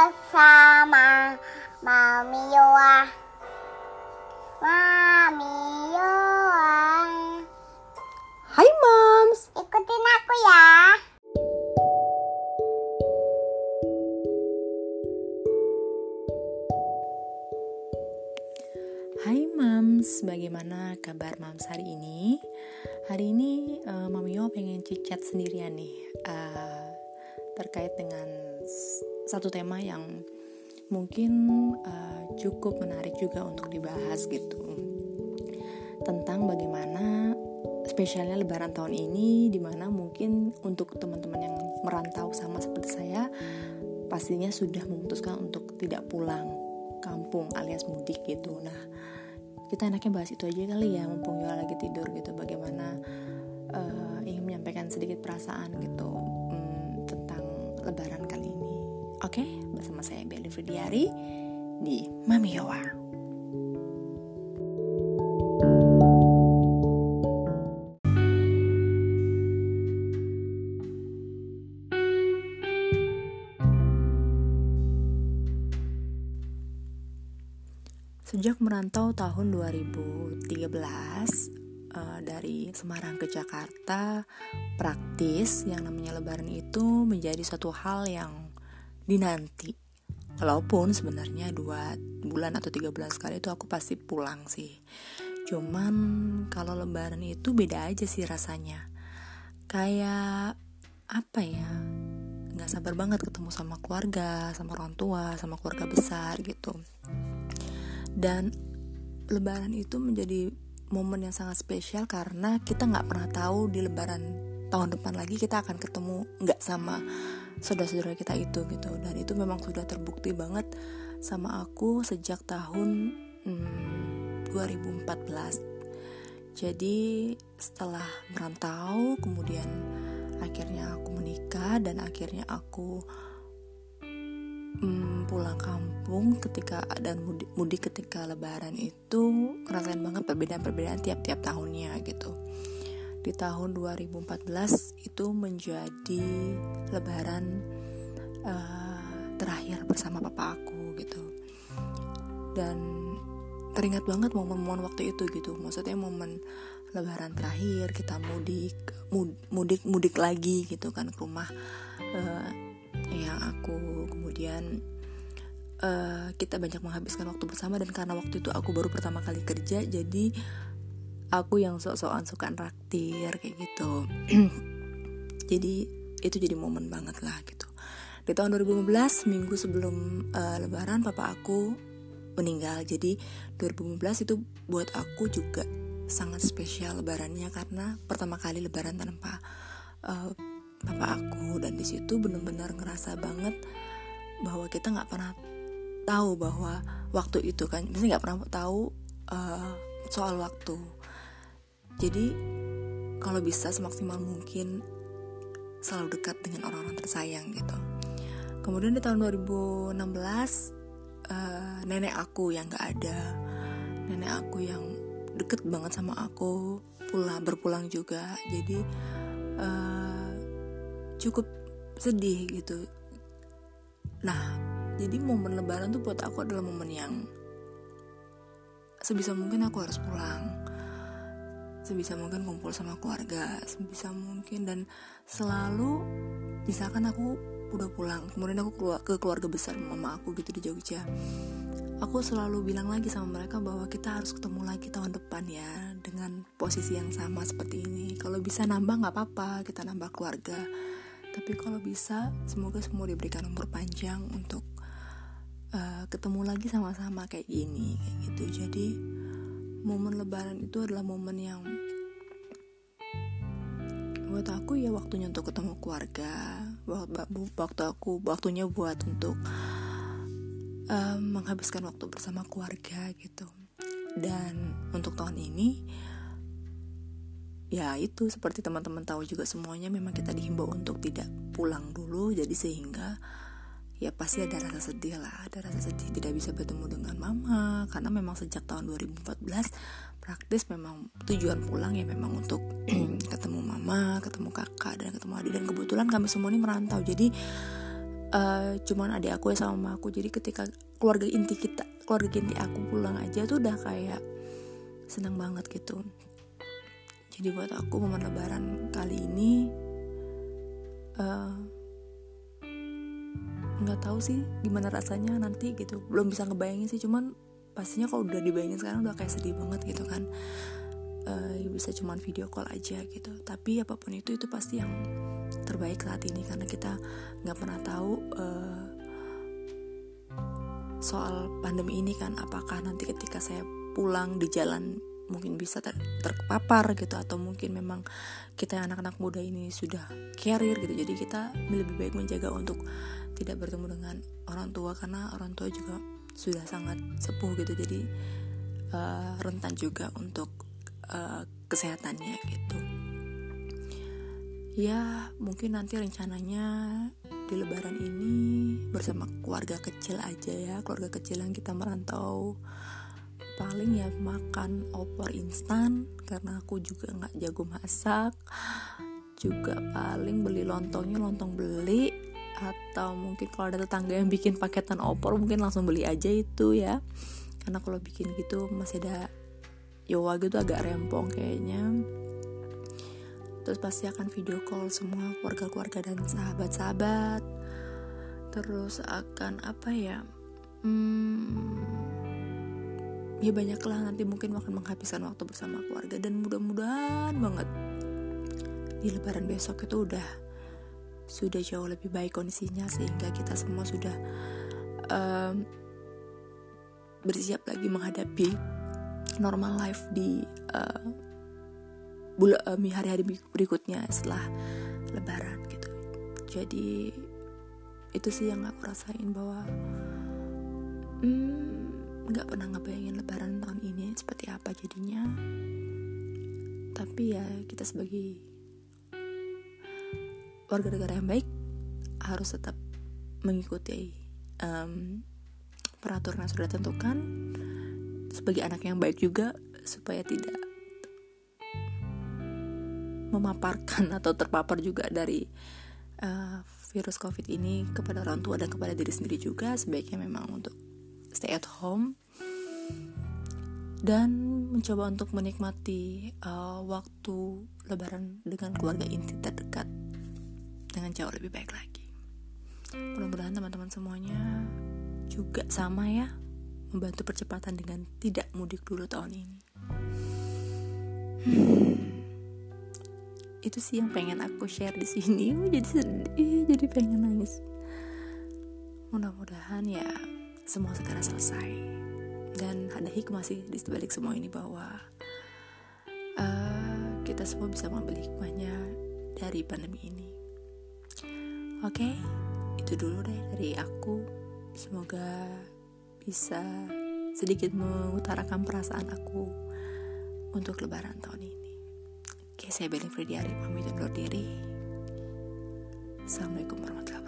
bersama Mami Yoa. Mami Yoa. Hai moms, Ikutin aku ya. hai moms, bagaimana kabar moms hari ini? Hari ini uh, Mami Yo pengen cicat sendirian nih uh, terkait dengan satu tema yang mungkin uh, cukup menarik juga untuk dibahas gitu tentang bagaimana spesialnya Lebaran tahun ini, di mana mungkin untuk teman-teman yang merantau sama seperti saya pastinya sudah memutuskan untuk tidak pulang kampung alias mudik gitu. Nah, kita enaknya bahas itu aja kali ya, mumpung Yola lagi tidur gitu. Bagaimana eh, ingin menyampaikan sedikit perasaan gitu hmm, tentang Lebaran kali ini. Oke, bersama saya Beli Fridiari di Mami Yowa. Sejak merantau tahun 2013 eh, dari Semarang ke Jakarta, praktis yang namanya lebaran itu menjadi suatu hal yang dinanti. Walaupun sebenarnya dua bulan atau tiga bulan sekali itu aku pasti pulang sih. Cuman kalau lebaran itu beda aja sih rasanya. Kayak apa ya? Nggak sabar banget ketemu sama keluarga, sama orang tua, sama keluarga besar gitu dan lebaran itu menjadi momen yang sangat spesial karena kita nggak pernah tahu di lebaran tahun depan lagi kita akan ketemu nggak sama saudara-saudara kita itu gitu. Dan itu memang sudah terbukti banget sama aku sejak tahun hmm, 2014 jadi setelah merantau kemudian akhirnya aku menikah dan akhirnya aku hmm, pulang kampung ketika dan mudik, mudik ketika lebaran itu ngerasain banget perbedaan-perbedaan tiap-tiap tahunnya gitu di tahun 2014 itu menjadi lebaran uh, terakhir bersama papa aku gitu. Dan teringat banget momen-momen waktu itu gitu. Maksudnya momen lebaran terakhir kita mudik mudik mudik lagi gitu kan ke rumah uh, yang aku kemudian uh, kita banyak menghabiskan waktu bersama. Dan karena waktu itu aku baru pertama kali kerja jadi aku yang sok-sokan suka raktir kayak gitu. Jadi itu jadi momen banget lah gitu. Di tahun 2015 minggu sebelum uh, lebaran papa aku meninggal. Jadi 2015 itu buat aku juga sangat spesial lebarannya karena pertama kali lebaran tanpa uh, papa aku. Dan di situ benar-benar ngerasa banget bahwa kita nggak pernah tahu bahwa waktu itu kan biasanya nggak pernah tahu uh, soal waktu jadi kalau bisa semaksimal mungkin selalu dekat dengan orang-orang tersayang gitu. Kemudian di tahun 2016 uh, nenek aku yang nggak ada nenek aku yang deket banget sama aku pulang berpulang juga. Jadi uh, cukup sedih gitu. Nah jadi momen lebaran tuh buat aku adalah momen yang sebisa mungkin aku harus pulang sebisa mungkin kumpul sama keluarga sebisa mungkin dan selalu misalkan aku udah pulang kemudian aku keluar ke keluarga besar mama aku gitu di Jogja aku selalu bilang lagi sama mereka bahwa kita harus ketemu lagi tahun depan ya dengan posisi yang sama seperti ini. Kalau bisa nambah nggak apa-apa kita nambah keluarga. Tapi kalau bisa semoga semua diberikan umur panjang untuk uh, ketemu lagi sama-sama kayak gini kayak gitu. Jadi momen lebaran itu adalah momen yang buat aku ya waktunya untuk ketemu keluarga waktu aku waktunya buat untuk um, menghabiskan waktu bersama keluarga gitu. Dan untuk tahun ini ya itu seperti teman-teman tahu juga semuanya memang kita dihimbau untuk tidak pulang dulu jadi sehingga ya pasti ada rasa sedih lah. Ada rasa sedih tidak bisa bertemu dengan mama. Karena memang sejak tahun 2014 praktis memang tujuan pulang ya memang untuk ketemu mama ketemu kakak dan ketemu adik. Dan kebetulan kami semua ini merantau. Jadi uh, cuman adik aku ya sama aku. Jadi ketika keluarga inti kita keluarga inti aku pulang aja tuh udah kayak senang banget gitu. Jadi buat aku momen lebaran kali ini eh, nggak tahu sih gimana rasanya nanti gitu. Belum bisa ngebayangin sih cuman pastinya kalau udah dibayangin sekarang udah kayak sedih banget gitu kan. Uh, bisa cuman video call aja gitu. Tapi apa pun itu itu pasti yang terbaik saat ini. Karena kita nggak pernah tahu uh, soal pandemi ini kan. Apakah nanti ketika saya pulang di jalan mungkin bisa ter terpapar gitu atau mungkin memang kita anak-anak muda ini sudah carrier gitu. Jadi kita lebih baik menjaga untuk tidak bertemu dengan orang tua karena orang tua juga sudah sangat sepuh gitu. Jadi uh, rentan juga untuk uh, kesehatannya gitu. Ya mungkin nanti rencananya di lebaran ini bersama keluarga kecil aja ya keluarga kecil yang kita merantau paling ya makan opor instan karena aku juga nggak jago masak. Juga paling beli lontongnya lontong beli atau mungkin kalau ada tetangga yang bikin paketan opor mungkin langsung beli aja itu ya. Karena kalau bikin gitu masih ada Yowa gitu agak rempong kayaknya. Terus pasti akan video call semua keluarga-keluarga dan sahabat-sahabat. Terus akan apa ya? Hmm, ya banyaklah nanti mungkin akan menghabiskan waktu bersama keluarga dan mudah-mudahan banget. Di lebaran besok itu udah sudah jauh lebih baik kondisinya sehingga kita semua sudah um, bersiap lagi menghadapi normal life di uh, uh, hari-hari berikutnya setelah lebaran gitu. Jadi itu sih yang aku rasain bahwa hmm, nggak pernah ngebayangin lebaran tahun ini seperti apa jadinya. Tapi ya kita sebagai warga negara yang baik harus tetap mengikuti um, peraturan yang sudah ditentukan sebagai anak yang baik juga supaya tidak memaparkan atau terpapar juga dari uh, virus covid ini kepada orang tua dan kepada diri sendiri juga. Sebaiknya memang untuk stay at home dan mencoba untuk menikmati uh, waktu lebaran dengan keluarga inti terdekat dengan jauh lebih baik lagi mudah-mudahan teman-teman semuanya juga sama ya membantu percepatan dengan tidak mudik dulu tahun ini. Itu sih yang pengen aku share di sini. Jadi sedih, jadi pengen nangis. Mudah-mudahan ya semua segera selesai dan ada hikmah sih di sebalik semua ini bahwa uh, kita semua bisa mengambil hikmahnya dari pandemi ini. Oke, okay? itu dulu deh dari aku. Semoga bisa sedikit mengutarakan perasaan aku untuk lebaran tahun ini. Oke, saya Beli Fridiari pamit undur diri. Assalamualaikum warahmatullahi.